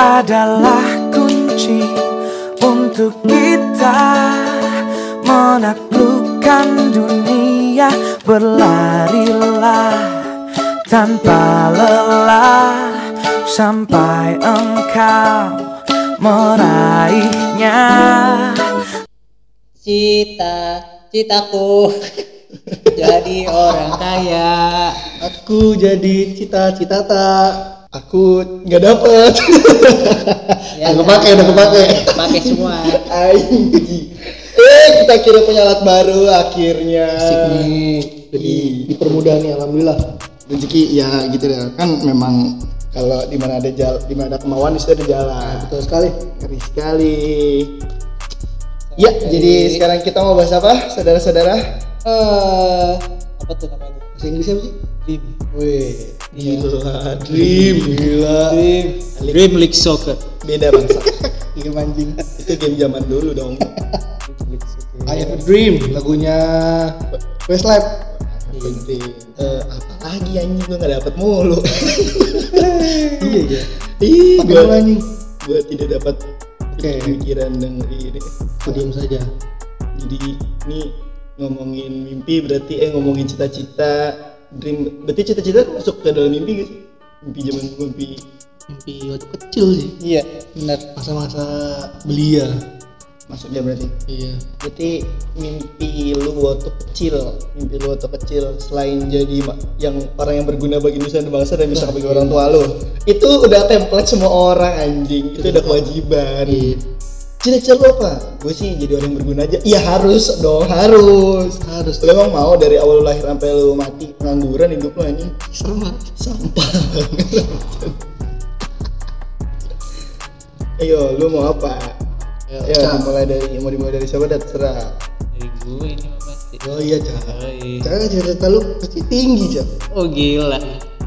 adalah kunci untuk kita menaklukkan dunia berlarilah tanpa lelah sampai engkau meraihnya Cita, citaku jadi orang kaya. Aku jadi cita-cita tak. Aku nggak dapet. Ya, udah kepake, udah kepake. Pakai semua. Eh, kita kira punya alat baru akhirnya. Asik nih. Jadi dipermudah nih alhamdulillah. Rezeki ya gitu ya. Kan memang kalau di mana ada jalan, di mana ada kemauan di situ ada jalan. Betul sekali. Ngeri sekali. Ya, jadi sekarang kita mau bahas apa, saudara-saudara? Eh, apa tuh namanya? Bahasa Inggris apa sih? Dream. Wih, Gila, dream, gila. Dream. Dream League Soccer. Beda bangsa. Game anjing. Itu game zaman dulu dong. I have a dream lagunya Westlife. Penting. Eh, apa lagi anjing gua nggak dapet mulu. iya ya. Ih, mulu anjing. gua tidak dapat Oke. pemikiran dan ini. Aku diam saja. Jadi ini ngomongin mimpi berarti eh ngomongin cita-cita dream berarti cita-cita masuk ke dalam mimpi gak sih? Mimpi zaman mimpi Mimpi waktu kecil sih. Iya, benar. Masa-masa belia. masuknya berarti. Iya. Berarti mimpi lu waktu kecil, mimpi lu waktu kecil selain jadi yang orang yang berguna bagi nusa dan bangsa dan bisa bagi orang tua lu. Itu udah template semua orang anjing. Itu udah kewajiban. Iya. Cita-cita lu apa? Gue sih jadi orang yang berguna aja. Iya harus dong, harus. Harus. Lu emang mau dari awal lu lahir sampai lu mati pengangguran hidup lu anjing? Sama. Sampah banget. Ayo, lu mau apa? Ya, Ya, Cak. dimulai dari mau dimulai dari siapa terserah. Dari gue ini pasti. Oh iya, Cak. Yoi. Cak, cita-cita lu pasti tinggi, Cak. Oh gila.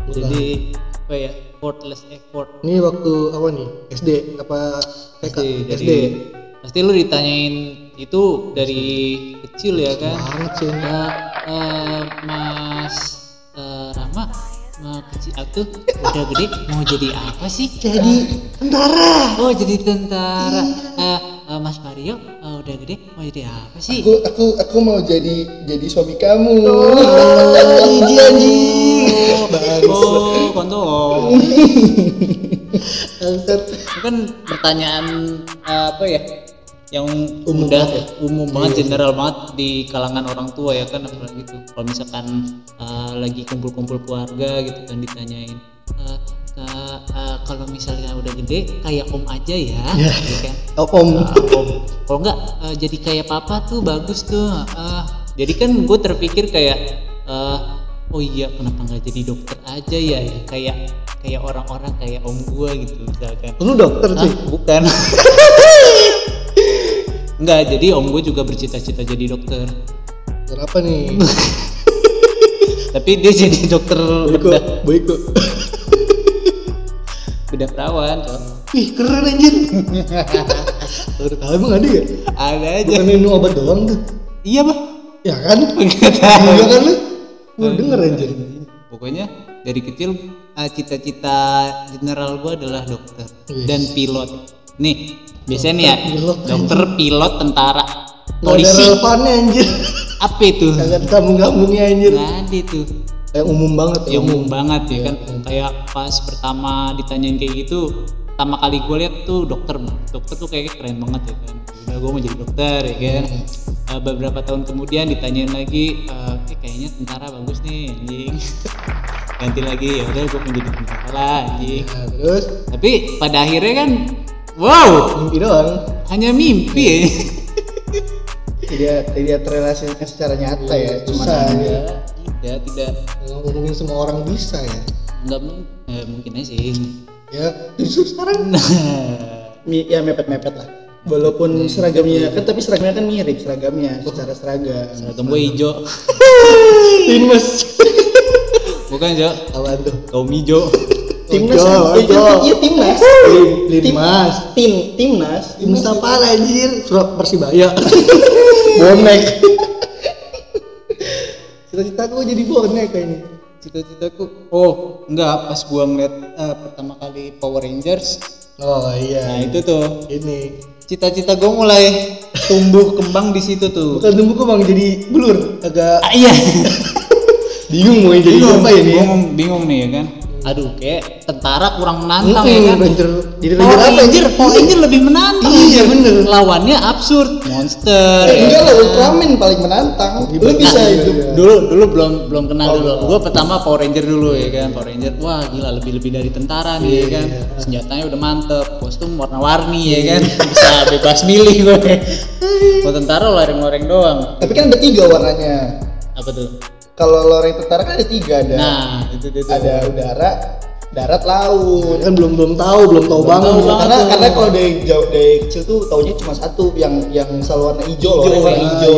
Jadi apa ya? Effortless effort. Ini waktu apa nih? SD apa TK? Dari SD. pasti lu ditanyain itu dari kecil ya kan Banget sih. Eh, eh, Mas eh, Rama eh, kecil aku udah gede mau jadi apa sih Jadi tentara. oh jadi tentara Eh, eh, Mas Mario eh, udah gede mau jadi apa sih Aku aku aku mau jadi jadi suami kamu. Ini anjing. oh kontol Bangsat. itu kan pertanyaan eh, apa ya yang Umum udah banget ya? umum banget general banget di kalangan orang tua ya kan apalagi gitu kalau misalkan eh, lagi kumpul-kumpul keluarga gitu kan ditanyain eh, "Kak, eh, kalau misalnya udah gede kayak om aja ya. Gitu kan? Oh, Om. Ah, om. Kalau enggak eh, jadi kayak papa tuh bagus tuh. Ah, jadi kan gue terpikir kayak eh, oh iya kenapa nggak jadi dokter aja ya? Kayak kayak orang-orang kayak om gue gitu misalkan. Lu dokter sih. bukan. Enggak, jadi om gue juga bercita-cita jadi dokter. Kenapa nih? tapi dia jadi dokter Boyko, bedah. boyko. Bedah perawan Cok. Wih, keren anjir. Baru tahu emang ada ya? ada aja Bukan minum obat doang tuh. iya bah Ya kan? Nggak tahu. Iya kan lu? Gua denger anjir. pokoknya dari kecil ah, cita-cita general gue adalah dokter Wis. dan pilot nih biasanya nih ya pilot, dokter pilot tentara ada polisi relevannya anjir. apa itu Kagak ada sambung-sambungnya anjir. nggak ada tuh Kayak umum banget ya. umum banget ya kan. Kayak pas pertama ditanyain kayak gitu pertama kali gue lihat tuh dokter dokter tuh kayak keren banget ya kan. Udah gue mau jadi dokter ya kan. Eh, beberapa tahun kemudian ditanyain lagi "Eh, kayaknya tentara bagus nih anjing. Ganti lagi ya udah gue mau jadi tentara lah anjing. Nah, terus? Tapi pada akhirnya kan wow! Mimpi doang. hanya mimpi ya. Tidak tidak terrealisasikan secara nyata ya, cuma Susah hanya- ya. tidak Ngomongin semua orang bisa ya. nggak eh, mungkin aja sih Ya, justru sekarang ya mepet-mepet lah. Walaupun seragamnya kan tapi seragamnya kan mirip seragamnya secara seragam. seragam gue hijau Timnas. bukan Jo apaan tuh? kaum hijau Timnas. Kan? Iya? Iya timnas. Limas. Tim timnas. Timnas apa anjir? Persibaya. Bonek. Cita-cita gue jadi bonek kayaknya. cita-citaku oh enggak pas gua ngeliat eh, pertama kali Power Rangers Oh iya. Nah itu tuh ini cita-cita gue mulai tumbuh kembang di situ tuh. bukan tumbuh kok bang jadi blur agak Ah, iya. bingung mau jadi bingung, apa ini ya? bingung, bingung nih ya kan. Aduh, kayak tentara kurang menantang ya kan. Ranger jadi Power Ranger apa Ranger, Power Ranger lebih menantang. Iya, kan? bener. Lawannya absurd, monster. Eh, ya enggak kan? lah Ultraman paling menantang lu bisa Nah, hidup dulu dulu belum belum kenal Oh, dulu belum. gua pertama Power Ranger dulu ya kan Power Ranger wah gila lebih lebih dari tentara nih Iya, ya kan senjatanya udah mantep kostum warna-warni ya kan bisa bebas milih gue mau tentara loreng-loreng doang tapi kan ada tiga warnanya apa tuh kalau loreng tentara kan ada tiga ada nah itu itu, itu. ada udara darat laut kan belum belum tahu belum tahu banget. tahu banget karena tuh. karena kalau dari jauh dari kecil tuh taunya cuma satu yang yang selalu warna hijau loh Hijau, warna ya. hijau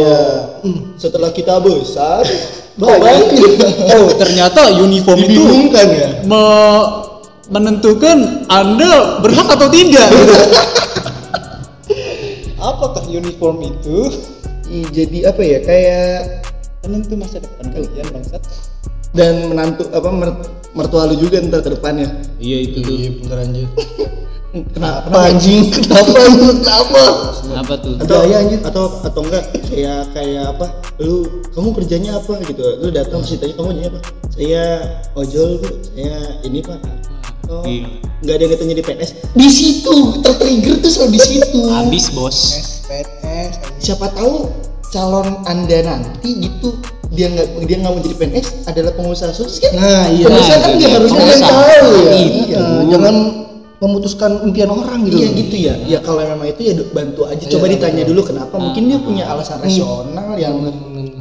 Hmm. setelah kita besar banyak oh ternyata uniform itu ya me- menentukan anda berhak atau tidak gitu. apakah uniform itu jadi apa ya kayak penentu masa depan kalian bangsat. Dan menantu apa mer- mertua lu juga ntar ke depannya. Iya itu tuh. Bener anjir. Kenapa? Anjing? Kenapa lu kenapa? Apa tuh? Atau anjir. atau atau enggak kayak kayak apa? Lu kamu kerjanya apa gitu. Lu datang terus ditanya kamu kerjanya apa? Saya ojol bu. Saya ini pak. Oh Iya. nggak ada yang katanya di PNS di situ tertrigger tuh selalu di situ. Habis bos. PNS siapa tahu calon anda nanti gitu dia nggak dia nggak mau jadi PNS adalah pengusaha sukses kan Nah, iya. pengusaha kan nggak iya. harus Pengusaha. yang tahu ya Iya. Jangan memutuskan impian orang gitu. Iya gitu ya. Ya kalau memang itu ya bantu aja. Coba Iya, ditanya dulu kenapa. Mungkin dia punya alasan rasional yang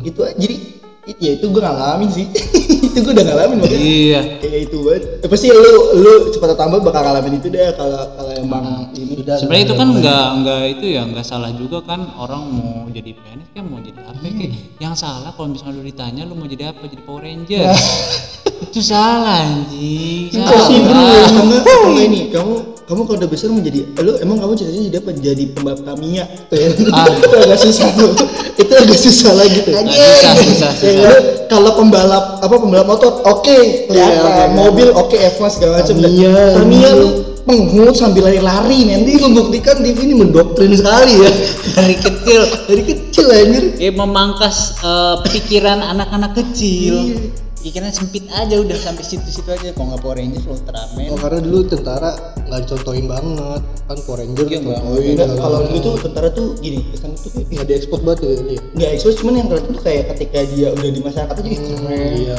itu aja. Jadi ya itu gue ngalamin sih. itu gue udah ngalamin makanya iya. Kayak itu banget. Ya, pasti lu lu cepat atau tambah bakal ngalamin itu deh kalau kalau emang ini udah. sebenarnya itu kan nggak nggak itu ya nggak salah juga kan orang mau jadi PNS kan mau jadi apa kayak yang salah kalau misalnya lu ditanya lu mau jadi apa? Jadi Power Ranger. Itu salah anjing. Salah. enggak ini kamu kamu kalau udah besar mau jadi lu emang kamu cita-citanya jadi apa? Jadi pembalap Tamiya ya. Ah. itu agak susah tuh. itu agak susah lagi tuh. Nggak susah, susah, Ya, susah. lu kalau pembalap apa pembalap motor oke kelihatan Iya, oke, mobil oke F1 segala macam Tamiya. Tamiya lu penghut sambil lari-lari Nanti membuktikan TV ini mendoktrin sekali ya. dari kecil dari kecil anjir kayak memangkas eh, pikiran anak-anak kecil pikiran sempit aja udah sampai situ-situ aja kalau nggak Power Ranger Ultraman Oh karena dulu tentara nggak dicontohin banget kan Power Ranger Iya, dicontohin. Enggak, kalau dulu tuh tentara tuh gini kan tuh kayak nggak diekspos banget ya ini. nggak expose cuman yang kelihatan tuh kayak ketika dia udah di masyarakat tuh jadi keren Iya.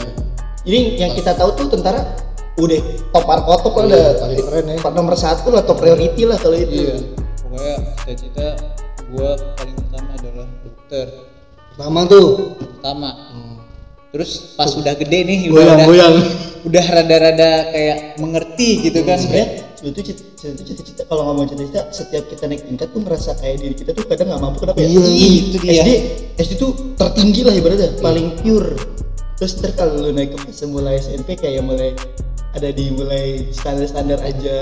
Jadi yang kita tahu tuh tentara udah top top lah udah paling keren ya. nomor satu lah top priority lah kalau itu. iya pokoknya cita-cita gua paling utama adalah dokter Pertama tuh pertama terus pas udah gede nih udah goyang udah, goyang. udah rada-rada kayak mengerti gitu kan Sebenarnya itu cita- cita-cita kalau ngomong cita-cita setiap kita naik tingkat tuh merasa kayak diri kita tuh kadang nggak mampu kenapa ya? Iya, itu dia. SD SD tuh tertinggi lah ibaratnya paling pure. Terus kalau lu naik ke fase mulai SMP kayak mulai ada di mulai standar-standar aja.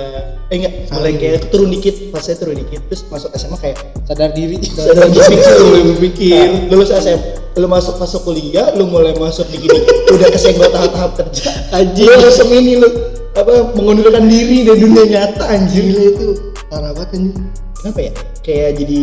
Eh enggak mulai kayak turun dikit fase turun dikit terus masuk SMA kayak sadar diri. Sadar lu mulai berpikir lulus SM lu masuk masuk kuliah lu mulai masuk di gini udah kesenggol tahap-tahap kerja. Anjing. Lu langsung ini lu apa mengundurkan diri dari dunia nyata anjing. Gila itu. Parah banget anjing. kenapa ya? Kayak jadi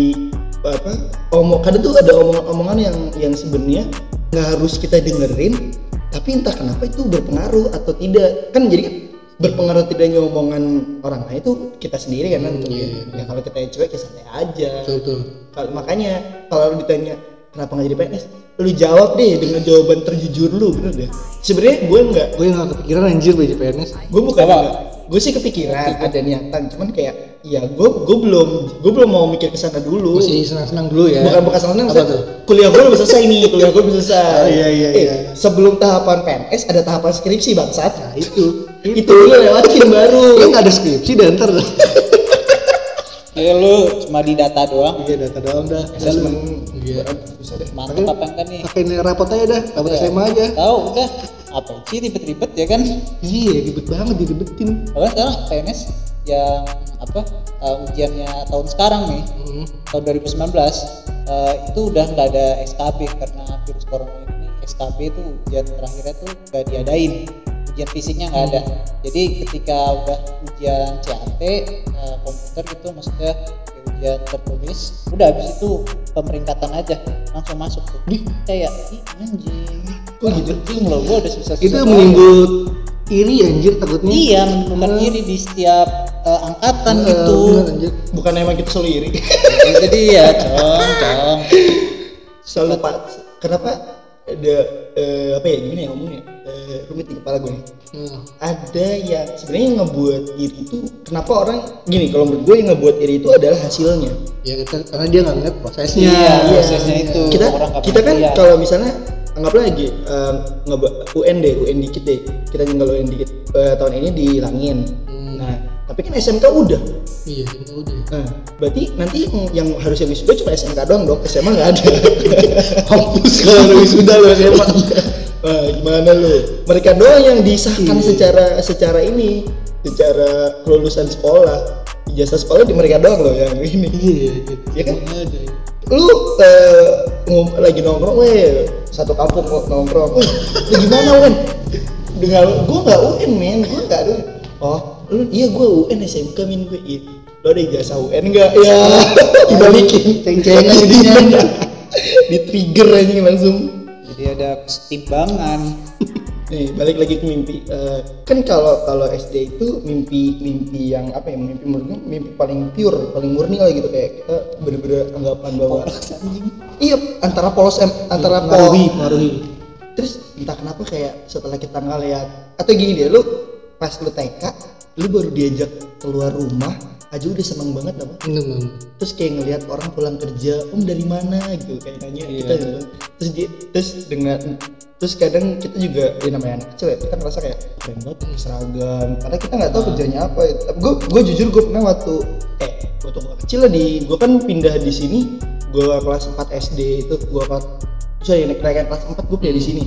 apa omong kadang tuh ada omongan-omongan yang yang sebenarnya nggak harus kita dengerin tapi entah kenapa itu berpengaruh atau tidak. Kan jadi kan berpengaruh tidaknya omongan orang lain itu kita sendiri kan Hmm, tentunya. iya. ya kalau kita yang cuek ya santai aja. Betul kalau makanya kalau lu ditanya kenapa nggak jadi PNS lu jawab deh dengan jawaban terjujur lu bener deh sebenarnya gue nggak Gue nggak kepikiran anjir jadi PNS. gue bukan nggak- gue sih kepikiran ada niatan cuman kayak ya gue gue belum gue belum mau mikir ke sana dulu Masih senang-senang dulu ya. bukan bukan senang tuh? kuliah gue udah selesai nih kuliah gue udah selesai Oh, iya, iya, Eh, iya. sebelum tahapan PNS ada tahapan skripsi bangsat Nah itu. itu dulu lewatin baru Lu nggak ada skripsi dan ntar ya lu cuma di data doang Iya data doang dah. asesmen Iya. mantep apa enggak nih Pakai rapot aja dah, rapot SMA aja. tahu udah apa? Sih ribet-ribet ya kan? Iya, ribet banget diribetin. Bahkan sekarang PNS yang apa uh, ujiannya tahun sekarang nih Hmm. tahun 2019 uh, itu udah nggak ada SKB karena virus corona ini. SKB itu ujian terakhirnya tuh nggak diadain. Ujian fisiknya nggak ada. Jadi ketika udah ujian CAT eh, komputer gitu maksudnya ya ujian tertulis udah habis itu pemeringkatan aja langsung masuk tuh. Kayak ih anjing Kok gitu? anjing loh gua udah susah itu menimbul iri anjir takutnya. Iya menimbulkan iri di setiap eh, angkatan gitu. bener, anjir. bukan emang kita selalu iri. Itu dia cong cong. Selalu pak kenapa? Ada eh, apa ya gimana ya ngomongnya? Eh, rumit di kepala gue nih. Hmm. ada yang sebenarnya yang ngebuat iri itu kenapa orang gini kalau menurut gue yang ngebuat iri itu adalah hasilnya. Ya kita karena dia nggak ngeliat prosesnya Iya, prosesnya. itu. Kita orang kita kan kalau misalnya anggaplah lagi eh, ngeba- UN deh UN dikit deh kita tinggal UN dikit Eh, tahun ini dihilangin Hmm. nah tapi kan SMK udah iya kita udah nah berarti nanti yang, harusnya wisuda cuma SMK doang dong SMA nggak ada kampus kalau wisuda lo SMA Wah, gimana lu? Mereka doang yang disahkan Iya. secara secara ini, secara kelulusan sekolah. Ijazah sekolah di mereka doang loh yang ini. iya gitu Iya kan? Semuanya ada Lu ngom- lagi nongkrong, weh satu kampung kok nongkrong. Weh, lu gimana Wen? Dengan gua nggak UN men, gua nggak ada. Oh, lu iya gua UN SMK min gue. Iya. Lo ada ijazah UN nggak? Ya, dibalikin. ceng-cengan jadinya Di trigger aja langsung. jadi ada kesetimbangan Nih balik lagi ke mimpi. Eh, kan kalau kalau SD itu mimpi mimpi yang apa ya mimpi gue mimpi paling pure, paling murni lah gitu. Kayak kita bener-bener anggapan bahwa iya antara polos em, antara ngaruhi pol ngaruhi terus entah kenapa kayak setelah kita ngeliat atau gini deh lu pas lu TK lu baru diajak keluar rumah aja udah seneng banget apa? Bener terus kayak ngelihat orang pulang kerja om dari mana? gitu kayak nanya Iya. kita gitu terus dia terus dengan terus kadang kita juga ya namanya anak kecil ya kita ngerasa kayak keren banget nih seragam. Karena kita nggak tahu kerjanya apa gue gue jujur gue pernah waktu eh waktu gue kecil lah di gue kan pindah di sini gue kelas 4 SD itu gue kelas sorry naik naik kelas 4 gue pindah di sini.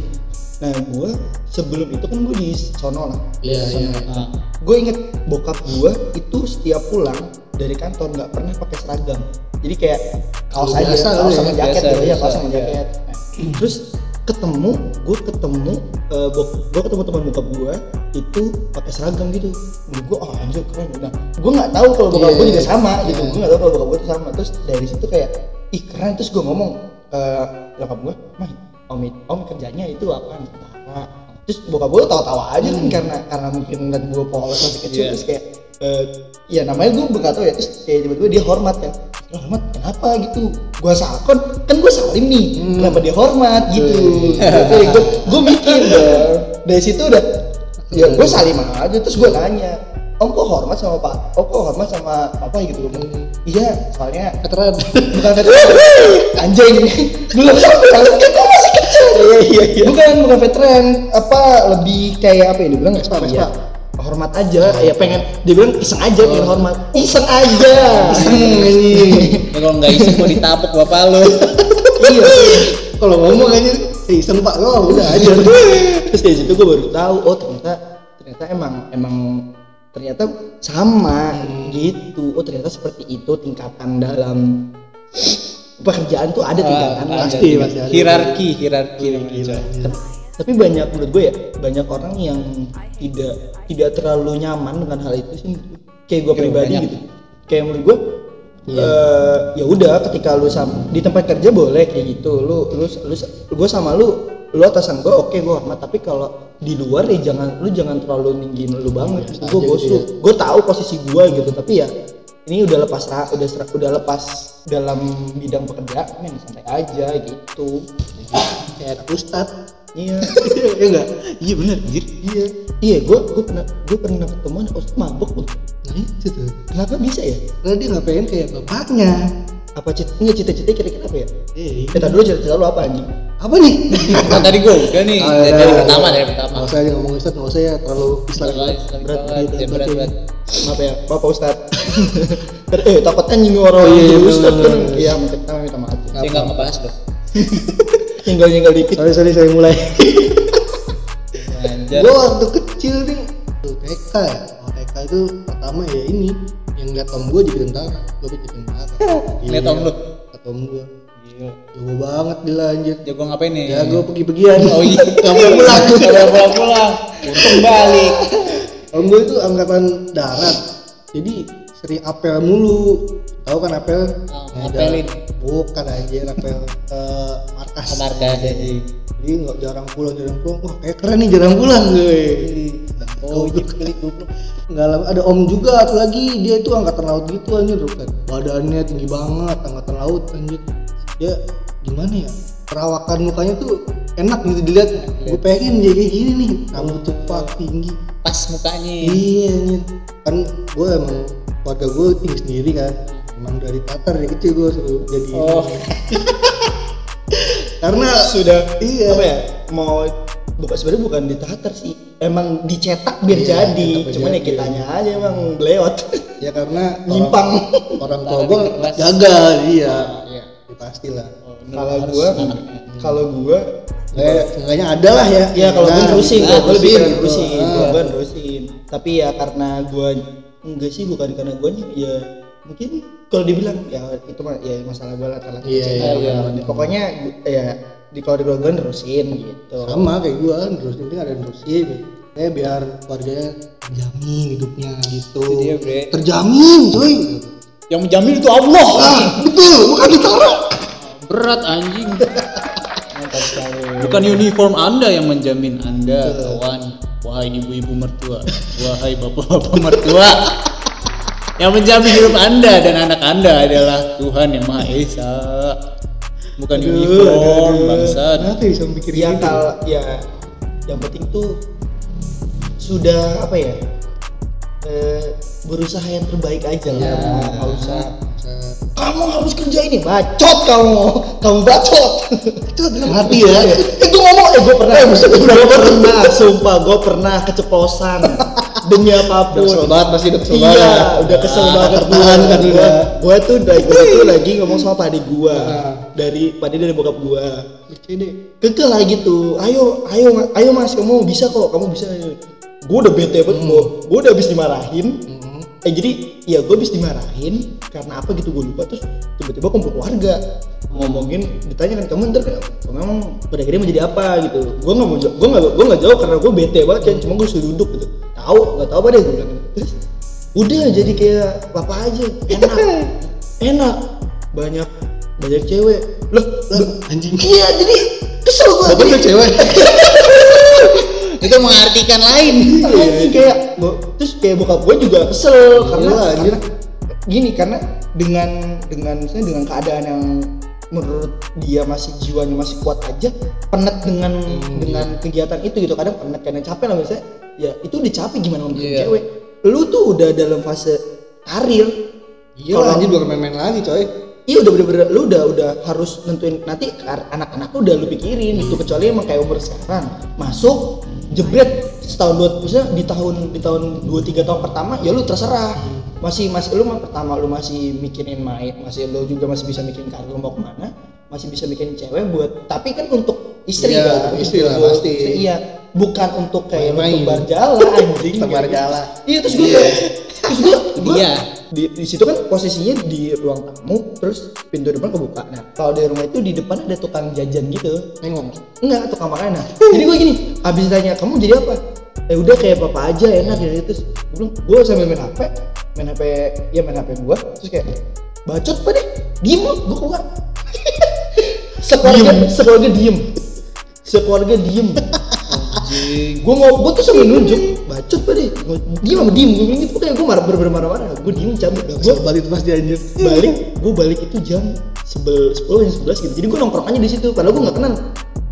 Nah gue sebelum itu kan gue di sono lah iya iya nah, gue inget bokap gue itu setiap pulang dari kantor nggak pernah pakai seragam jadi kayak kaos Biasa aja kaos ya, sama jaket biasa, gitu ya kaos sama iya. jaket. Nah, terus ketemu gue ketemu eh, bok- gue ketemu teman bokap gue itu pakai seragam gitu. Menurut gue oh anjir keren. Nah gue nggak tahu kalau bokap Iya, gue juga iya. sama gitu. Iya. gue nggak tahu kalau bokap gue itu sama. Terus dari situ kayak ih keren. Terus gue ngomong ke bokap gue mah om om kerjanya itu apa? Tentara terus bokap gue tawa-tawa aja kan karena karena mungkin ngeliat gue polos masih kecil Iya. terus kayak eh, ya namanya gue nggak tahu ya. Terus kayak tiba-tiba dia hormat kan "Lo hormat kenapa? Gitu. Gue sakon kan gue salim nih. Kenapa dia hormat? Gitu. Gue gue mikir dong dari situ udah ya gue salim aja. Terus gue nanya om kok hormat sama pak? Om kok hormat sama apa gitu bilang, iya soalnya veteran bukan veteran. Anjing belum sampai kan gue masih kecil. Iya iya iya. Bukan bukan veteran. Apa lebih kayak apa ya? Dia bilang Vespa, ya, Vespa. Hormat aja. Ya pengen dia bilang iseng aja pengen hormat. Iseng aja. Ya kalau nggak iseng mau ditabok bapak lu. Iya. Kalau ngomong aja eh iseng pak. Lo udah aja. Terus dari situ gue baru tahu oh ternyata ternyata emang emang ternyata sama gitu. Oh ternyata seperti itu tingkatan dalam pekerjaan tuh ada tingkatan Ah, pasti, ada. pasti ada. hierarki hierarki namanya. Gila. Tapi banyak menurut gue ya banyak orang yang tidak tidak terlalu nyaman dengan hal itu sih. Kayak gue pribadi banyak. gitu. Kayak menurut gue eh, ya udah ketika lu sam- di tempat kerja boleh kayak gitu. Lu lu lu gue sama lu lu atasan gue oke gue hormat. Tapi kalau di luar ya jangan lu jangan terlalu ninggiin lu banget. Gue gue gitu ya. gue tahu posisi gue gitu. Tapi ya ini udah lepas udah ser- udah lepas dalam bidang pekerjaan men santai aja gitu. Kayak ustad iya ya enggak Iya bener, anjir. Iya. Iya, gua gua pernah gua pernah ketemu anak ustaz mabok loh. nah itu tuh Kenapa bisa ya? karena dia nggak pengen kayak bapaknya Apa cita enggak cita-cita kira-kira apa ya? eh Kita dulu cita-cita lu apa anjing? apa nih Nah, tadi gue udah nih Oh, dari, iya, dari iya. pertama dari pertama nggak usah aja ngomong ustad nggak usah ya terlalu Islam Berat, berat, Berat, ya. Maaf ya, Bapak Ustad. eh, takut anjing orang Oh, iya, iya, ustad kan. bener. Iya, minta minta maaf. Saya nggak ngebahas loh. Tinggal-tinggal dikit. sorry sorry saya mulai gua waktu kecil nih tuh TK ya oh, TK itu pertama ya ini yang lihat om gua jadi tentara gua jadi tentara Lihat om lu? kata om Gila. jago banget dia anjir Jago ngapain nih? jago pergi-pergian Oh iya. nggak boleh pulang Kalau pulang-pulang. Untung balik. om gue itu angkatan darat jadi sering apel mulu tahu kan apel Oh, Nah, apelin. Bukan anjir apel ke markas. Ke markas, ya. jadi nggak jarang pulang jarang pulang. Wah kayak keren nih jarang pulang gue Oh, iya kali goblok. nggak lama ada om juga satu lagi. Dia itu angkatan laut gitu anjir. Kan badannya tinggi banget angkatan laut anjir. Dia gimana ya perawakan mukanya tuh enak gitu dilihat. Gue pengen kayak gini nih rambut cepat tinggi. Pas mukanya. iya anjir. Kan gue emang keluarga gue tinggi sendiri kan emang dari Tatar dari kecil gue suruh jadi Oh. karena sudah iya. apa ya mau bukan sebenarnya bukan ditatar sih emang dicetak biar Iya, jadi cuman ya kitanya aja emang belewat ya karena nyimpang. orang, tua gue di kelas. jaga iya. Iya. ya, pastilah. Kalau gua kalau gua kayak seenggaknya ada lah ya. Ya kalau gua Nah, nerusin nah, gua lebih nerusin. ke gitu. nerusin. Tapi ya karena gua enggak sih bukan karena gua ya mungkin kalau dibilang ya itu mah ya masalah gua lah kalau Iya, iya, iya, iya. pokoknya ya di kalau di keluarga nerusin gitu sama kayak gue terus penting ada nerusin kayak biar keluarganya terjamin hidupnya gitu Itu dia, Bre. terjamin coy Yang menjamin itu Allah. ah betul bukan ditara Berat anjing. Bukan uniform Anda yang menjamin Anda, kawan. Wahai ibu-ibu mertua, wahai bapak-bapak mertua. Yang menjamin hidup Anda dan anak Anda adalah Tuhan yang Maha Esa. Bukan uniform, bangsat. kenapa bisa mikir ya gitu? kalau ya. Yang penting tuh sudah apa ya eh, berusaha yang terbaik aja lah. Ya. nggak usah. Kamu harus kerja ini. Bacot kamu. Kamu bacot. Itu dalam hati ya? Itu ngomong eh gue pernah. Gue pernah. sumpah gue pernah keceplosan demi apa pun. Udah kesel banget pasti udah kesel iya banget. udah kesel Ah, banget tertahan kan gue udah. gue tuh dari gue tuh lagi ngomong sama padi gue Ah. dari padi dari bokap gue CD keke lah gitu. Ayo ayo ayo mas. Kamu bisa kok kamu bisa. Gue udah bete banget gue gue udah habis dimarahin eh jadi ya gue habis dimarahin karena apa gitu gue lupa terus tiba-tiba kumpul keluarga. Ngomongin ditanya kan kamu ntar kamu emang pada akhirnya mau jadi apa? Gitu. Gue nggak mau jawab gue nggak gue nggak jawab karena gue bete banget kan cuma gue suruh duduk gitu. Tahu nggak tahu apa deh gue bilang gitu. terus udah jadi kayak apa aja enak. Enak. Banyak banyak cewek. Loh Lah, anjing. Iya jadi kesel gue juga cewek Itu mengartikan lain. Anjing kayak bo- terus kayak bokap gue juga kesel karena, Iyalah, anjir. karena gini karena dengan dengan misalnya dengan keadaan yang menurut dia masih jiwanya masih kuat aja penat dengan dengan kegiatan itu gitu. Kadang penat karena capek lah misalnya ya itu udah capek gimana untuk Iya. cewek? Lu tuh udah dalam fase karir. Iya Kalau- anjir bukan main-main lagi coy. Iya udah bener-bener lu udah udah harus nentuin nanti anak-anak udah lu pikirin gitu kecuali emang kayak umur sekarang. Masuk jebret setahun dua misalnya di tahun di tahun dua tiga tahun pertama ya lu terserah masih masih lu mah pertama lu masih mikirin main masih lu juga masih bisa mikirin karir lu mau ke mana masih bisa mikirin cewek buat tapi kan untuk istri Iya, kan istri lah, Untuk- pasti. istri, iya bukan untuk kayak Main-main. tebar jala anjing Tebar jala. iya terus gue kayak terus gue gue Iya. Di, di situ kan posisinya di ruang tamu terus pintu depan kebuka. Nah kalau di rumah itu di depan ada tukang jajan gitu. Nengok? Enggak tukang makanan. Nah, jadi gue gini abis ditanya kamu jadi apa? Eh udah kayak papa aja enak ya terus gue bilang gue sambil main hp main hp ya main hp gue terus kayak bacot apa deh diem gue keluar. Sekeluarga sekeluarga diem. Sekeluarga diem gue mau gue tuh sambil nunjuk. Bacot Gua diem sama diem. Gue bilang gitu kayak gue marah bener-bener marah-marah gue diem cabut. Kesel banget itu pasti anjir balik. Gue balik itu jam sebel sepuluh jam sebelas gitu. Jadi gue nongkrong aja di situ. Padahal gue nggak kenal.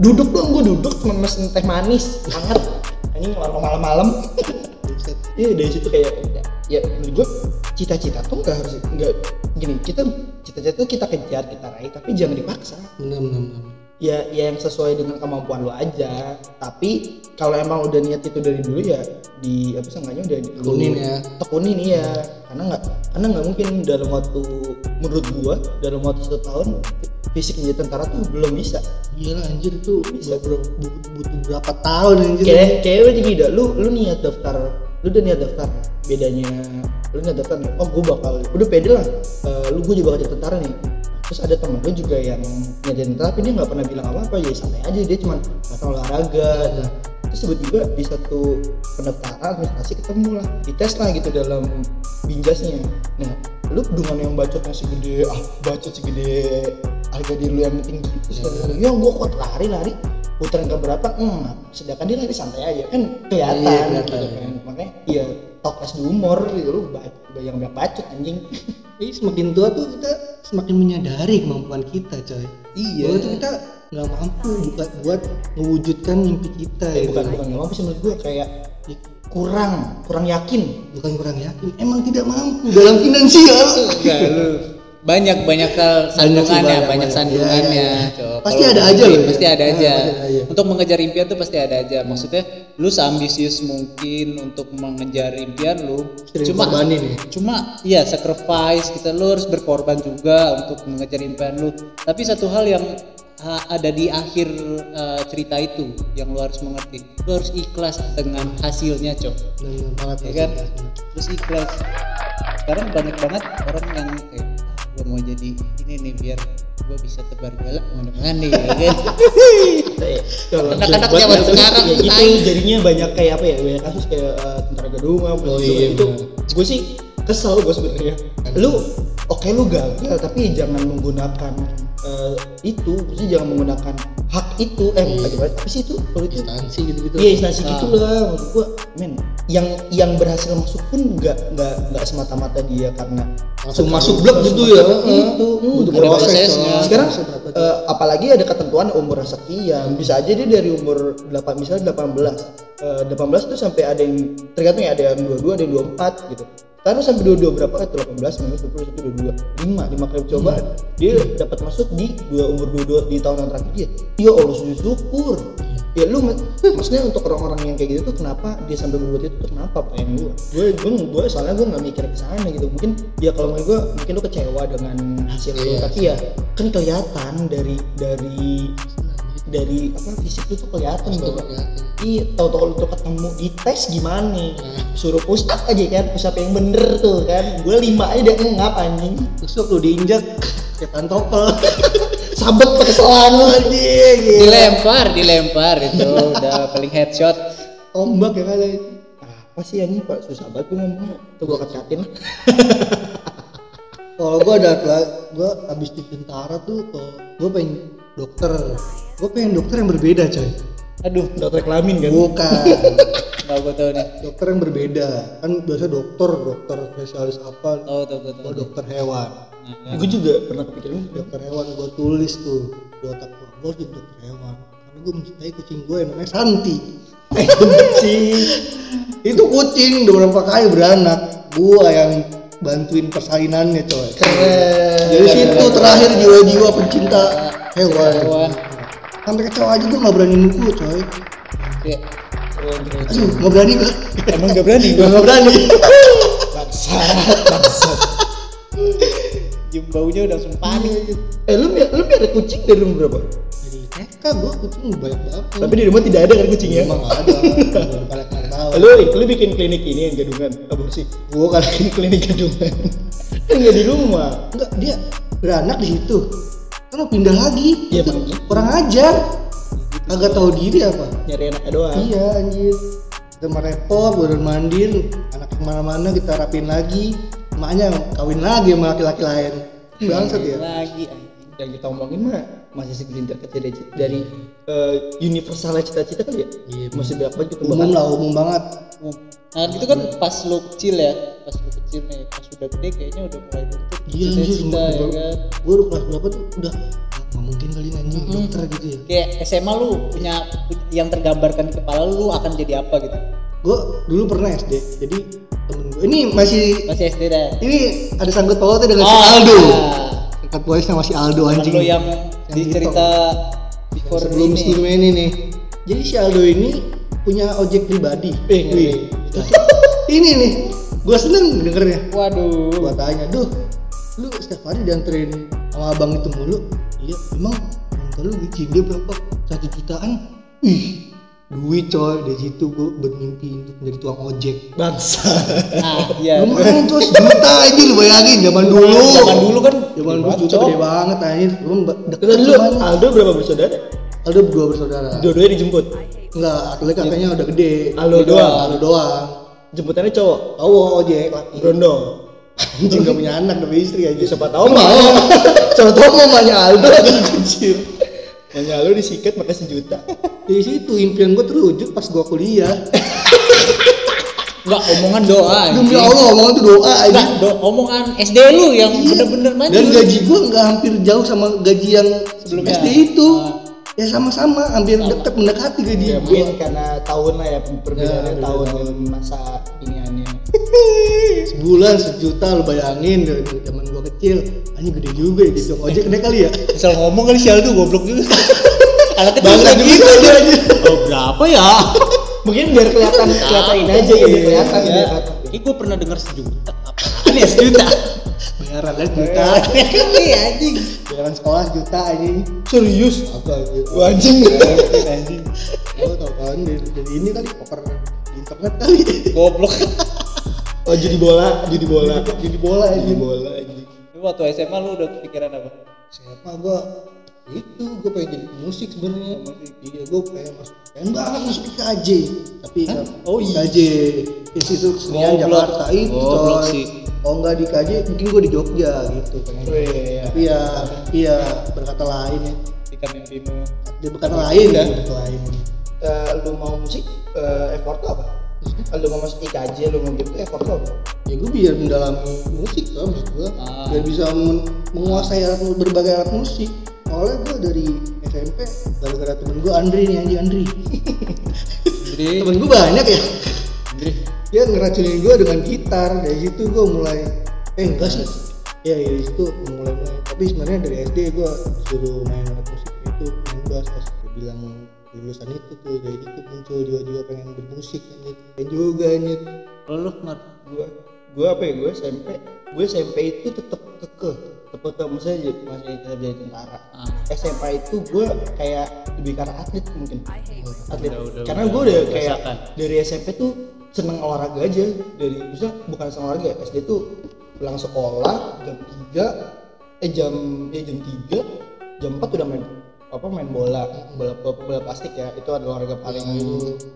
Duduk doang gue duduk cuma mesen teh manis. Hangat. Anjing malam-malam. Iya dari situ kayak ya, menurut gue cita-cita tuh nggak harus nggak gini kita cita-cita kita kejar kita raih tapi jangan dipaksa. Bener bener bener ya ya yang sesuai dengan kemampuan lo aja. Tapi kalau emang udah niat itu dari dulu ya di apa seenggaknya udah Tekunin ya. tekunin iya. Karena nggak karena nggak mungkin dalam waktu menurut gua dalam waktu satu tahun fisik menjadi tentara tuh belum bisa. Gila anjir itu butuh, butuh berapa tahun anjir. Kayak kayak lu gini dah lu lu niat daftar lu udah niat daftar. Bedanya lu niat daftar nih oh gua bakal udah pede lah. Eh, lu gua juga bakal jadi tentara nih. Terus ada temen lu juga yang nyadarin tapi dia nggak pernah bilang apa apa ya santai aja dia cuma datang olahraga terus tiba-tiba di satu pendaftaran administrasi ketemu lah dites lah gitu dalam binjasnya nah lu dengan yang bacotnya segede ah bacot segede harga diri lu yang tinggi terus kata dia, ya gua kuat lari lari putaran ke berapa hmm, sedangkan dia lari santai aja kan kelihatan Iya, gitu kelihatan. kan makanya iya kelas di umur gitu lu yang banyak bacot anjing Jadi semakin tua tuh kita semakin menyadari kemampuan kita, coy. Iya. Bahwa itu kita nggak mampu buat buat mewujudkan mimpi kita gitu. bukan bukan nggak mampu sih menurut gue kayak kurang kurang yakin Bukan kurang yakin, emang tidak mampu dalam finansial. Enggak lu banyak banyak hal sandungannya banyak, banyak, sandungannya Iya, iya, iya. Cok. Pasti ada aja loh ya. pasti ada aja pasti ada aja. untuk mengejar impian tuh pasti ada aja maksudnya lu seambisius mungkin untuk mengejar impian lu Sering cuma ya? cuma iya sacrifice kita lu harus berkorban juga untuk mengejar impian lu tapi satu hal yang ada di akhir eh, cerita itu yang lu harus mengerti. Lu harus ikhlas dengan hasilnya cok. Banget ya kan? Terus ikhlas. Sekarang banyak banget orang yang kayak ah, gue mau jadi ini nih biar gue bisa tebar galak ke mana-mana nih ya kan? Kalau Anak-anak zaman sekarang ya gitu jadinya banyak kayak apa ya? Banyak kasus kayak eh, tentara gedungan Oh iya, itu gue sih kesel gue sebenarnya. Lu oke lu gagal tapi jangan menggunakan eh, itu maksudnya jangan menggunakan hak itu eh Iya. gimana apa sih itu kalau itu instansi gitu-gitu. Iya instansi gitu Ah. lah maksud gua men yang yang berhasil masuk pun nggak nggak nggak semata-mata dia karena langsung masuk blok gitu ya itu Butuh proses. prosesnya. coy. sekarang Proses berapa tuh? eh, apalagi ada ketentuan umur sekian bisa aja dia dari umur 8 misalnya 18 Eh, 18 itu sampai ada yang tergantung ya ada yang 22 ada yang 24 gitu Taruh sampai 22 berapa? Kan? 18, 19, 20, 21, 22 5, 5 kali percobaan Dia dapat masuk di dua umur 22 di tahun yang terakhir dia. Ya Allah sujud syukur. Ya lu mak- maksudnya untuk orang-orang yang kayak gitu tuh kenapa dia sampai berbuat itu kenapa pengen gua gue gue gue soalnya gue nggak mikir ke sana gitu. Mungkin ya kalau menurut gue mungkin lu kecewa dengan hasil lu. Tapi ya kan kelihatan dari dari dari apa fisik lu tuh kelihatan bahwa iya tahu-tahu lu tuh ketemu di tes gimana? Nih suruh push up aja kan? Push up yang bener tuh kan? Gue lima aja udah ngap anjing. Besok lu diinjak kayak pantopel. sabet pakai selang anjing gitu. dilempar dilempar itu. Udah paling headshot. Ombak ya kali. Apa sih anjing? Pak susah banget gue ngomongnya tuh gue kacatin Kalau gua ada gua habis di tentara tuh gua pengen dokter. Gua pengen dokter yang berbeda, coy. aduh dokter kelamin kan Bukan. nggak gue tahu nih dokter yang berbeda. Kan biasa dokter, dokter spesialis apa? tahu tahu gue tahu dokter hewan. Nah, gue juga pernah kepikiran Dokter hewan gua tulis tuh di otak harus jadi dokter hewan. Karena gua mencintai kucing gua yang namanya Santi. sih Itu kucing udah berapa kali beranak. Gua yang bantuin persalinannya, coy. keren Dari situ terakhir jiwa-jiwa pencinta hewan. hewan Sampai kecewa aja gua nggak berani nuku, coy. ya Aduh, nggak berani gua. emang gak berani Gua nggak berani. bangsat bangsat cium baunya udah langsung panik eh lu mi- lu miara kucing dari umur berapa Dari TK gua kucing banyak banget. tapi di rumah tidak ada kan kucingnya emang nggak ada. Pada tahu. lu lu bikin klinik ini yang gadungan apa sih Gua kan bikin klinik gadungan kan nggak di rumah enggak dia beranak di situ. Kan pindah lagi. Iya, Itu emang gitu. kurang ajar. Agak tahu diri apa? nyari anaknya doang Iya anjir. Kita mah repot, baru mandir, anak ke mana-mana kita rapin lagi, emaknya kawin lagi sama laki-laki lain. Bangsat ya. lagi anjing yang kita omongin mah masih segelintir kecil dari, dari eh, universalnya cita-cita kan ya Iya, masih berapa gitu Umum lah, umum banget. nah itu kan pas lu kecil ya pas lu kecil nih pas udah gede kayaknya udah mulai bentuk Iya anjir, cita-cita ya kan Gua udah kelas berapa tuh udah ah, nggak mungkin kali anjing dokter gitu ya. kayak SMA lu punya yang tergambarkan di kepala lu, lu akan jadi apa gitu Gue dulu pernah SD, jadi temen gue ini masih masih SD dah ini ada sangkut pautnya dengan si Oh, Aldo. iya. Dekat voice masih Aldo anjing. lu yang Yang di gitu. cerita before sebelum ini sebelum ini nih. Jadi si Aldo ini punya ojek pribadi. Eh, ngeri. Wih. ini nih, gue seneng dengernya. waduh. Gua tanya, duh, lu setiap hari dianterin sama abang itu mulu? Iya, emang tua lu dia berapa? Satu jutaan? Ih, duit coy dari situ gue bermimpi untuk menjadi tukang ojek. Bangsa nah iya. Lumayan tuh sejuta aja lu bayangin zaman dulu. zaman dulu kan. Zaman dulu juta Cok. gede banget anjir. Lu deket lu Aldo berapa bersaudara? Aldo berdua bersaudara. Dua-duanya dijemput? Enggak Aldo kakaknya udah gede. Aldo doang? Aldo doang jemputannya cowok. Cowok ojek laki. Brondong anjing gak punya anak punya istri aja. Siapa tahu mau siapa tahu mau mamanya Aldo anjir. Nanya lu disikat pakai sejuta. Dari situ impian gue terwujud pas gue kuliah. Enggak omongan doa demi. Allah omongan tuh doa Enggak, do, omongan SD lu yang bener-bener maju. dan gaji gue nggak hampir jauh sama gaji yang Sebelumnya. SD itu ya sama-sama hampir dekat mendekati gaji ya gue mungkin karena tahun lah ya perbedaannya Ya, tahun perbedaan. masa iniannya sebulan sejuta lu bayangin dari zaman gue kecil anjing gede juga ya gitu ojek gede kali ya Misal ngomong kali si Aldo goblok juga. Anak kecil bangsa juga gitu aja Oh berapa ya? mungkin biar kelihatan kelihatan ini aja ya kelihatan Ya. Ini gue pernah dengar sejuta. Apaan ya sejuta? Bayaran kan juta. Iya anjing. bayaran sekolah juta anjing. Serius? Apa gitu anjing. Anjing gue tau kan dari, ini kali poker di internet kali. Goblok. oh jadi bola jadi bola. Jadi bola jadi bola anjing. Lu waktu SMA lu udah kepikiran apa? siapa gue itu gue pengen jadi musik sebenarnya iya gue pengen masuk pengen banget masuk IKJ tapi Oh, iya. IKJ Institut Kesenian. Jakarta itu coy. sih. oh enggak di IKJ mungkin gue di Jogja gitu pengen Wih, tapi ya iya berkata lain ya Ketika mimpimu dia berkata lain kan berkata lain eh, lu mau musik eh, effort lu apa? Lu mau masuk IKJ, lu mau gitu effort lu apa? ya gue biar mendalami musik kan maksud gue Ah. biar bisa men- menguasai alat, berbagai alat musik awalnya gue dari SMP gara-gara temen gue Andri nih anjing Andri. Jadi temen gue banyak ya. Andri. Dia ngeracunin gue dengan gitar dari situ gue mulai. Eh enggak sih. Ya dari situ mulai mulai. Tapi sebenarnya dari SD gue suruh main alat musik itu bass pas gue bilang lulusan itu tuh dari situ muncul jiwa-jiwa pengen bermusik anjir pengen juga anjir. Kalau lu Mar. Gua gua apa ya? Gua SMP. Gua SMP itu tetap kekeh, maksudnya jadi masih tetap jadi tentara. Ah. SMA itu gua kayak lebih karena atlet mungkin. Atlet. Udah, udah, Karena gua udah udah kayak biasakan. dari SMP tuh seneng olahraga aja dari misalnya bukan seneng olahraga ya SD tuh pulang sekolah jam 3 eh jam ya jam 3 jam 4 udah main apa main bola bola bola, bola plastik ya itu adalah olahraga paling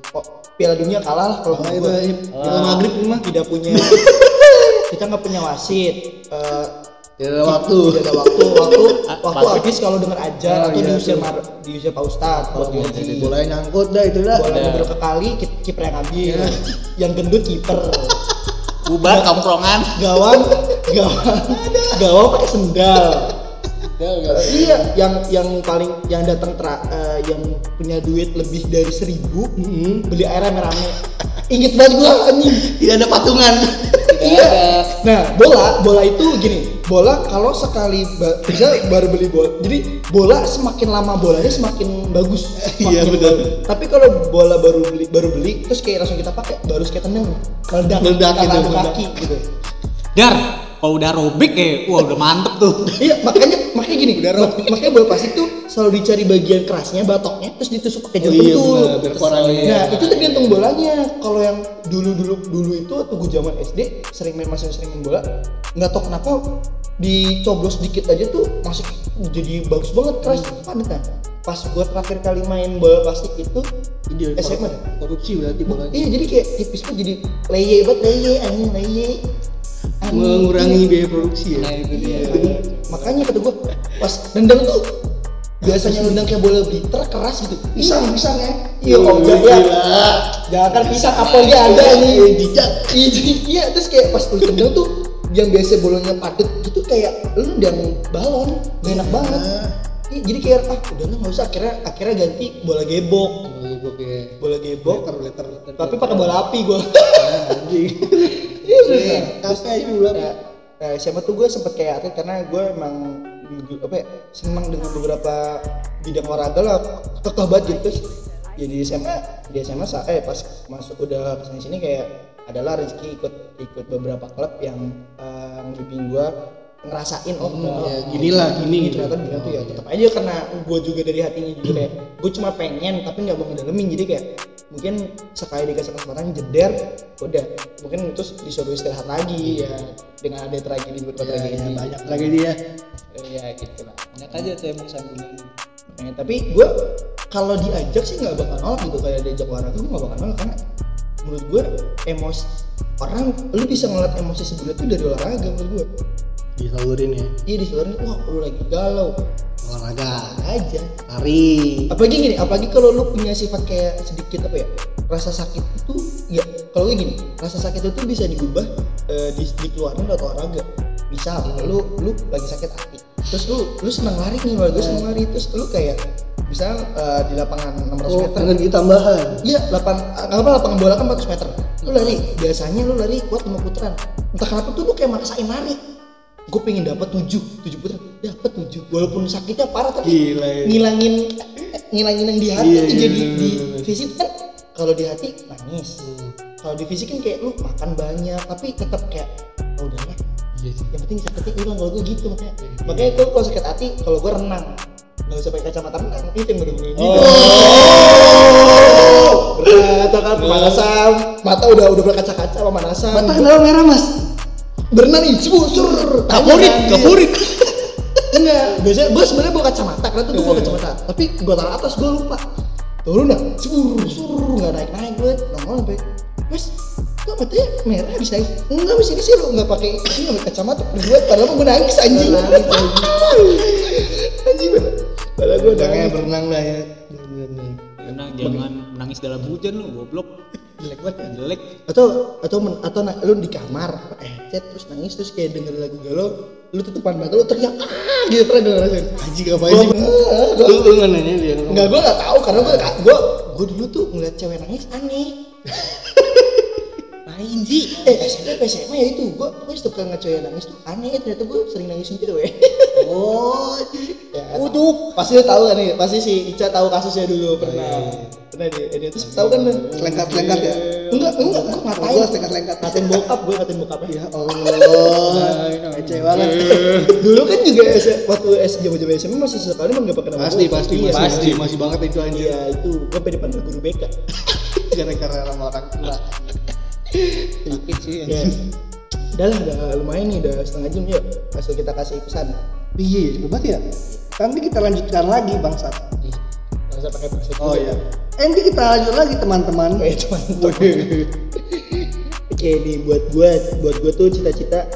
kok Piala Dunia kalah lah kalau Kalah menurut gua. itu, ya. Piala Maghrib ini mah. tidak punya kita nggak punya wasit Eh, tidak ada waktu. Tidak ada waktu waktu waktu habis kalau dengar ajar Oh, atau iya, diusir diusir pak ustad buat diuji bola nyangkut dah itu dah. Bola Iya. beberapa kali ki- kiper yang ambil. Yang gendut kiper. Bubar tongkrongan. gawang gawang. Gawang pakai sendal. Iya yang yang paling yang datang tra, eh, yang punya duit lebih dari seribu beli air rame-rame. Inget banget gua anjing. Tidak ada patungan iya nah bola bola itu gini bola kalau sekali ba- bisa baru beli bola jadi bola semakin lama bolanya semakin bagus Iya, Semakin betul. bagus. tapi kalau bola baru beli baru beli terus kayak langsung kita pakai baru kayak tendang meledak gitu, meledak. kaki gitu Dar, kalau udah robek ya, wah udah mantep tuh. iya makanya makanya gini mak- makanya bola plastik tuh selalu dicari bagian kerasnya batoknya terus ditusuk pakai Oh jempol iya, korannya. nah itu tergantung bolanya. Kalau yang dulu dulu dulu itu waktu gue zaman SD sering main masih sering main bola nggak tahu kenapa dicoblos dikit aja tuh masih jadi bagus banget keras padat nah. Pas gue terakhir kali main bola plastik itu Ide, SMA korupsi berarti bolanya. iya jadi kayak tipis banget jadi leye banget leye anjing leye. Mengurangi biaya produksi ya. Nah itu dia. Iya. makanya kata gue pas nendang tuh biasanya nendang kayak bola bitter keras gitu. Pisang pisang ya. Iya Oh, kok ya jangan kan pisang apelnya ada nih jejak iya jadi iya terus kayak pas lu tendang tuh yang biasa bolanya padet gitu kayak lu nendang balon. Gak enak banget. Iya, jadi kayak ah udah nggak usah. Akhirnya akhirnya ganti bola gebok. Iya, gue bola gebok. Letter letter letter. Tapi pakai bola api gua. Anjing iya. Kafe aja bola Nah, nah, SMA tuh gue sempet kayak atlet karena gue emang apa ya, senang dengan beberapa bidang olahraga lah. Kekeh banget gitu. Terus ya di SMA di SMA eh pas masuk udah ke sini sini kayak adalah rezeki ikut ikut beberapa klub yang uh, gue ngerasain oh ya, ginilah, gini gitu. ternyata gini tuh ya tetap aja karena gue juga dari hatinya juga kayak gue cuma pengen tapi nggak mau ngedalemin. Jadi kayak mungkin sekali dikasih kesempatan jeder udah. Mungkin terus disuruh istirahat lagi ya. Dengan ada tragedi beberapa Ya, tragedi. ya, banyak lagi dia ya gitu lah. Banyak aja tuh emang sambungan Makanya, tapi gue kalau diajak sih nggak bakal nolak gitu. Kayak diajak olahraga gue nggak bakal nolak karena menurut gue emosi orang lu bisa ngeliat emosi sebenarnya tuh dari olahraga menurut gue disalurin ya. Iya diseluruhin wah lu lagi galau olahraga aja lari. Apalagi gini apalagi kalau lu punya sifat kayak sedikit apa ya rasa sakit itu ya kalau gini rasa sakit itu bisa diubah eh, di, dikeluarin lewat olahraga. Misal lu lu lagi sakit hati terus lu lu senang lari nih kalau gue senang lari terus lu kayak misal eh, di lapangan 600 oh meter. energi tambahan. Iya, lapan, nggak apa lapangan bola kan 400 meter. Lu lari, biasanya lu lari kuat 5 putaran. Entah kenapa tuh lu kayak maksain lari. Gue pengen dapat 7, 7 putaran, dapat 7. Walaupun sakitnya parah tapi Gila ya. ngilangin ngilangin yang di hati Iya, tuh iya, jadi bener, di bener. fisik kan kalau di hati nangis. Kalau di fisik kan kayak lu makan banyak tapi tetap kayak oh udahlah. Iya sih. yang penting sakitnya hilang kalau gue gitu makanya. Makanya gue kalau sakit hati kalau gue renang. Nggak usah pakai kacamata renang itu yang bener-bener gitu berat kan? Pemanasan. Mata udah udah berkaca-kaca pemanasan. Mata kenapa merah mas berenang nih sur. Sur kapurit kapurit enggak biasanya gue sebenarnya bawa kacamata karena tuh gue bawa kacamata. Tapi gue taruh atas gue lupa. Turun dah sur sur nggak naik naik gue nongol sampai mas kok matanya merah bisa nangis enggak bisa sih lu nggak pakai ini nggak pakai kacamata gue padahal gue nangis anjing. Anjing. Bener padahal gue Jangan nangis. berenang lah ya. Tenang, jangan menangis dalam hujan lu goblok jelek banget ya jelek. Atau atau men, atau na- lu di kamar headset terus nangis terus kayak denger lagu galau lu tutupan mata lu teriak ah! gitu pernah denger rasain anjing apa sih? Gua- lu lu nggak nanya dia? Lu Enggak, gue gak tahu karena gue gue gue dulu tuh ngeliat cewek nangis aneh. lain sih Eh SMP apa SMA ya itu gue gue suka cewek nangis tuh aneh ternyata gue sering nangisin cewek. oh ya, Uduk. Pasti lu tahu kan nih, pasti si Ica tahu kasusnya dulu pernah. Pernah dia, dia terus tahu kan lu? selengkat selengkat ya Enggak, enggak, gue ngatain. Gua selengkat-selengkat. Ngatain bokap, gue ngatain bokapnya. ya Allah kece banget dulu kan juga waktu zaman SMA masih sesekali mah nggak pakai nama pasti gua. pasti Iya, pasti masih banget itu anjir Iya itu, gue pada depan guru BK. gara-gara sama orang tua sakit sih ya. Udah lah, udah lumayan nih, udah setengah jam yuk. Langsung kita kasih pesan. iya ya cepet banget ya nanti kita lanjutkan lagi bangsat Gak usah pakai pesan. oh iya eh nanti kita lanjut lagi teman-teman Kayak teman Oke nih buat gue, buat gue tuh cita-cita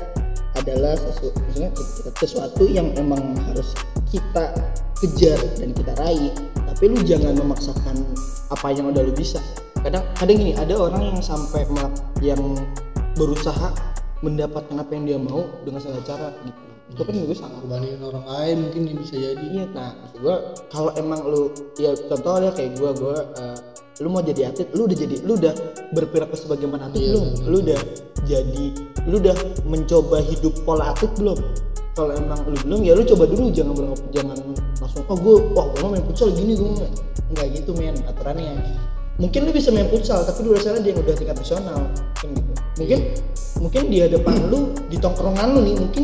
adalah sesuatu, maksudnya sesuatu yang emang harus kita kejar dan kita raih. Tapi lu jangan memaksakan apa yang udah lu bisa. Kadang, kadang gini, ada orang yang sampai yang berusaha mendapatkan apa yang dia mau dengan segala cara gitu. Itu kan gue salah. dibandingin orang lain mungkin yang bisa jadi Iya, nah maksud gua kalau emang lu ya contohnya kayak gua gua eh, lu mau jadi atlet, lu udah jadi lu udah berperilaku sebagaimana atlet belum? Lu udah jadi lu udah mencoba hidup pola atlet belum? Kalau emang lu belum ya lu coba dulu jangan berangkat jangan langsung oh gua wah mau main futsal gini main." nggak gitu men aturannya. Mungkin lu bisa main futsal tapi lu rasanya dia yang udah tingkat nasional kan gitu. Mungkin mungkin di hadapan lu di tongkrongan lu nih mungkin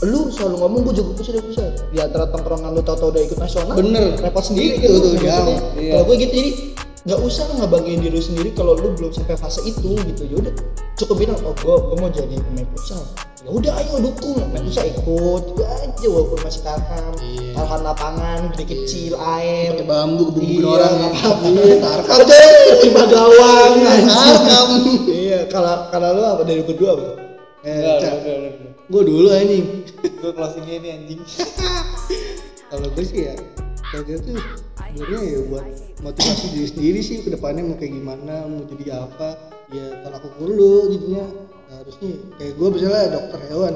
lu selalu ngomong gue jago futsal futsal di antara tongkrongan lu tau-tau udah ikut nasional Bener. repot sendiri Itu gitu tuh, jauh. Iya. kalau gue gitu jadi nggak usah ngebanggain diri lu sendiri kalau lu belum sampai fase itu gitu ya udah cukup bilang oh gue gue mau jadi pemain futsal ya udah ayo dukung. Main futsal ikut. Gitu aja walaupun masih tarkam Iya. taruhan lapangan gede kecil air. pakai bambu gebuk-gebuk Iya, orang. nggak apa-apa. Iya, tarkam Ada terima gawang tarkam iya kalau kalau lu apa? Dari berdua apa? Eh gue dulu anjing. Gue closing ini anjing. Kalau gue sih ya gitu tuh sebenarnya ya buat motivasi diri sendiri sih ke depannya mau kayak gimana mau jadi apa. Ya kalau aku dulu jadinya harusnya kayak gue misalnya dokter hewan.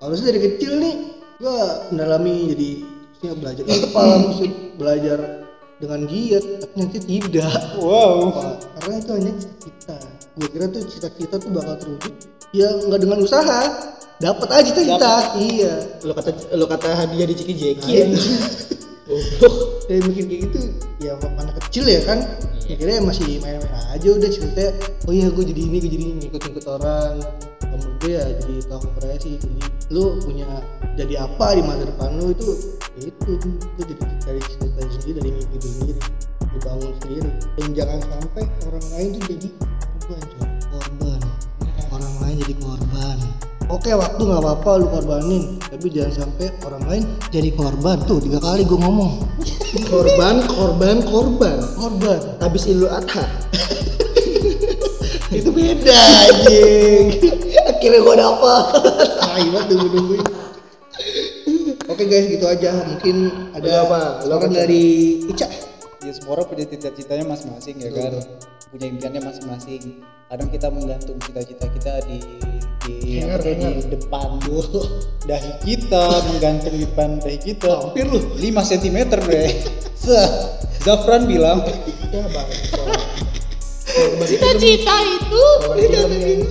Harusnya dari kecil nih gue mendalami jadi maksudnya belajar apa maksud belajar dengan giat tapi nanti tidak. Wow. Wah, karena itu hanya cita-cita. Gue kira tuh cita-cita tuh bakal terwujud ya nggak dengan usaha. Dapat aja cita-cita. Iya. Lo kata lo kata hadiah di Ciki Jeki Iya. anjing. Goblok. kayak mikir kayak gitu ya anak kecil ya kan mikirnya masih main-main aja udah cerita oh iya gue jadi ini gue jadi ini ngikut-ngikut orang. Menurut gue ya jadi tahu profesi jadi lu punya jadi apa di masa depan lu itu ya itu itu jadi dari cita sendiri dari mimpi sendiri dibangun sendiri. Dan jangan sampai orang lain tuh jadi korban korban. Orang lain jadi korban oke waktu nggak apa-apa lu korbanin. Tapi jangan sampai orang lain jadi korban. Tuh tiga kali gue ngomong. Korban korban korban. Korban. Habis Idul Adha. Itu beda anjing. Akhirnya dapet. Tai banget tunggu. Nungguin oke guys gitu aja. Mungkin ada apa? Saran apa, dari Ica ya semua orang punya cita-citanya masing-masing ya kan? Punya impiannya masing-masing. Kadang kita menggantung cita-cita kita di di, Hanger, di hanger. depan dahi kita menggantung di depan dahi kita. Hampir lu 5 cm bre. Zafran bilang. Ya bang. Cita-cita itu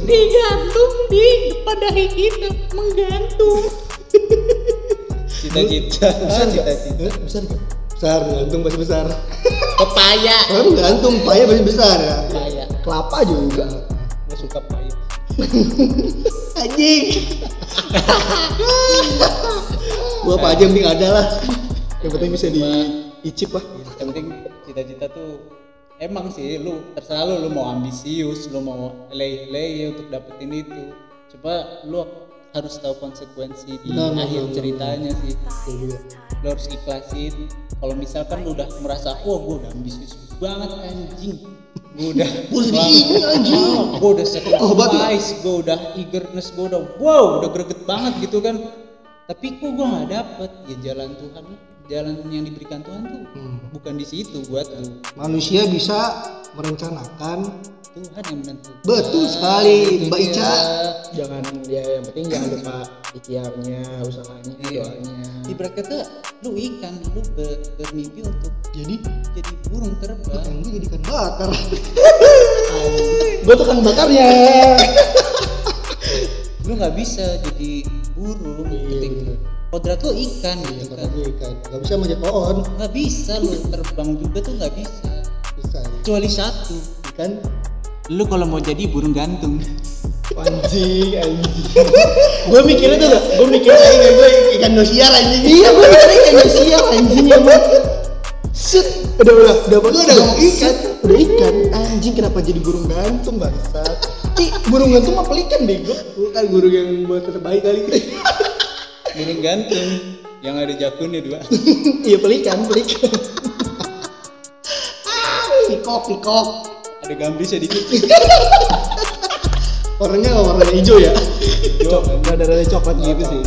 digantung di depan dahi kita, menggantung. cita-cita. Cita-cita. Eh, besar besar gantung pasti besar Pepaya. kan gantung payah pasti besar ya. Pepaya. kelapa juga. Gue suka pahit anjing. Gua apa aja yang penting ada lah. Yang penting bisa diicip lah. yang penting cita-cita tuh emang sih lu terserah lu lu mau ambisius lu mau lay-lay untuk dapetin itu. Coba lu harus tahu konsekuensi di Benar, akhir benar, ceritanya sih. Lu harus ikhlasin kalau misalkan lu udah merasa wah gua udah ambisius banget anjing. Gua udah anjing. Ah, gua udah Oh, sacrifice gua udah eagerness gua udah wow udah greget banget gitu kan. Tapi kok gua nggak dapet? Ya jalan Tuhan jalan yang diberikan Tuhan tuh Hmm. bukan di situ buat lu. Manusia bisa merencanakan Tuhan yang menentukan. Betul sekali Mbak Ica. Dia. jangan ya yang penting jangan lupa ikhtiarnya usahanya Iya. doanya. Ibarat kata lu ikan lu ber- bermimpi untuk jadi jadi burung terbang. Gue jadikan bakar. Gue tuh kan bakarnya. Lu nggak bisa jadi burung. Ketika kodrat lu ikan gitu kata kan. ikan. Gak bisa manjat pohon. Nggak bisa lu terbang juga tuh nggak bisa. Bisa kecuali satu. Ikan Lu kalau mau jadi burung gantung. anjing anjing. Gue mikirnya tuh gue mikirnya Kayak gue ikan dosiar anjing. Iya gue mikirnya ikan siap anjing emang set. Udah udah udah Lu udah ngomong ikan. udah ikan. Anjing kenapa jadi burung gantung bangsat? Ih, burung gantung mah pelikan bego? Bukan burung yang buat terbaik kali. Burung gantung. Yang ada jakunnya dua. Iya pelikan pelikan. Pikok pikok ada gambrisnya dikit warnanya nggak warna hijau ya? Coklat rada rada coklat gitu sih.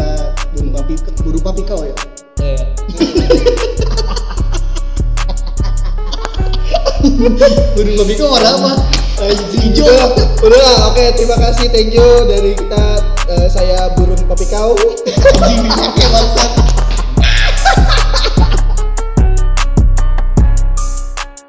burung papi burung papi kau ya? Eh, burung papi kau warna apa? Hijau. Udah lah oke terima kasih thank you dari kita eh, saya burung papi kau. Anjing dipakai bangsat